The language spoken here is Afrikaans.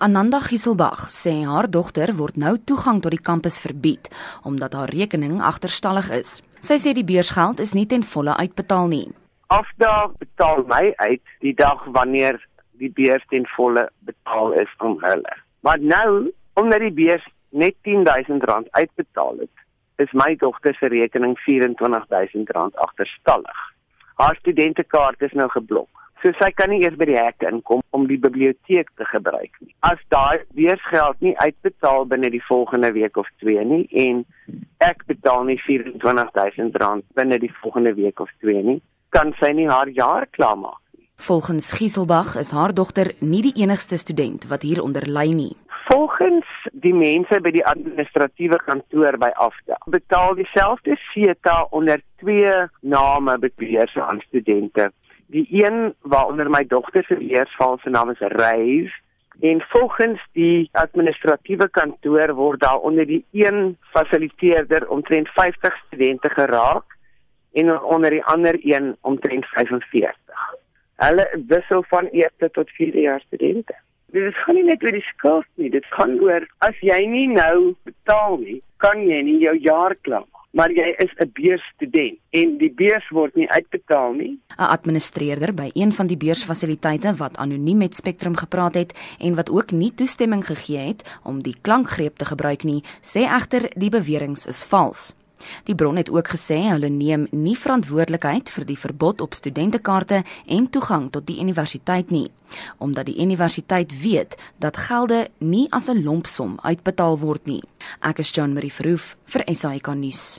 Ananda Gieselbag sê haar dogter word nou toegang tot die kampus verbied omdat haar rekening agterstallig is. Sy sê die beursgeld is nie ten volle uitbetaal nie. Afdag betaal my uit die dag wanneer die beurs ten volle betaal is om hulle. Maar nou, omdat die beurs net R10000 uitbetaal het, is my dogter se rekening R24000 agterstallig. Haar studentekaart is nou geblok. So sy kan nie eers by die hek inkom om die biblioteek te gebruik nie. As daai beursgeld nie uitbetaal binne die volgende week of 2 nie en ek betaal nie R24000 binne die volgende week of 2 nie, kan sy nie haar jaar klaarmaak nie. Volgens Gieselbag is haar dogter nie die enigste student wat hieronder ly nie. Volgens die mense by die administratiewe kantoor by Afda betaal dieselfde SETA onder twee name beheerse aan studente. Die een waaronder my dogter se leersval se naam is Reis en volgens die administratiewe kantoor word daar onder die een fasiliteerder omtrent 50 studente geraak en onder die ander een omtrent 45. Hulle wissel van eerste tot vierde jaar studente. Dit gaan nie net oor die skuld nie, dit gaan oor as jy nie nou betaal nie, kan jy nie jou jaar klaar maar jy is 'n beursstudent en die beurs word nie uitbetaal nie. 'n Administreerder by een van die beursfasiliteite wat anoniem met Spectrum gepraat het en wat ook nie toestemming gegee het om die klankgreep te gebruik nie, sê egter die beweringe is vals. Die bron het ook gesê hulle neem nie verantwoordelikheid vir die verbod op studentekaarte en toegang tot die universiteit nie, omdat die universiteit weet dat gelde nie as 'n lompsom uitbetaal word nie. Ek is John Marie Verhoef vir SAK nuus.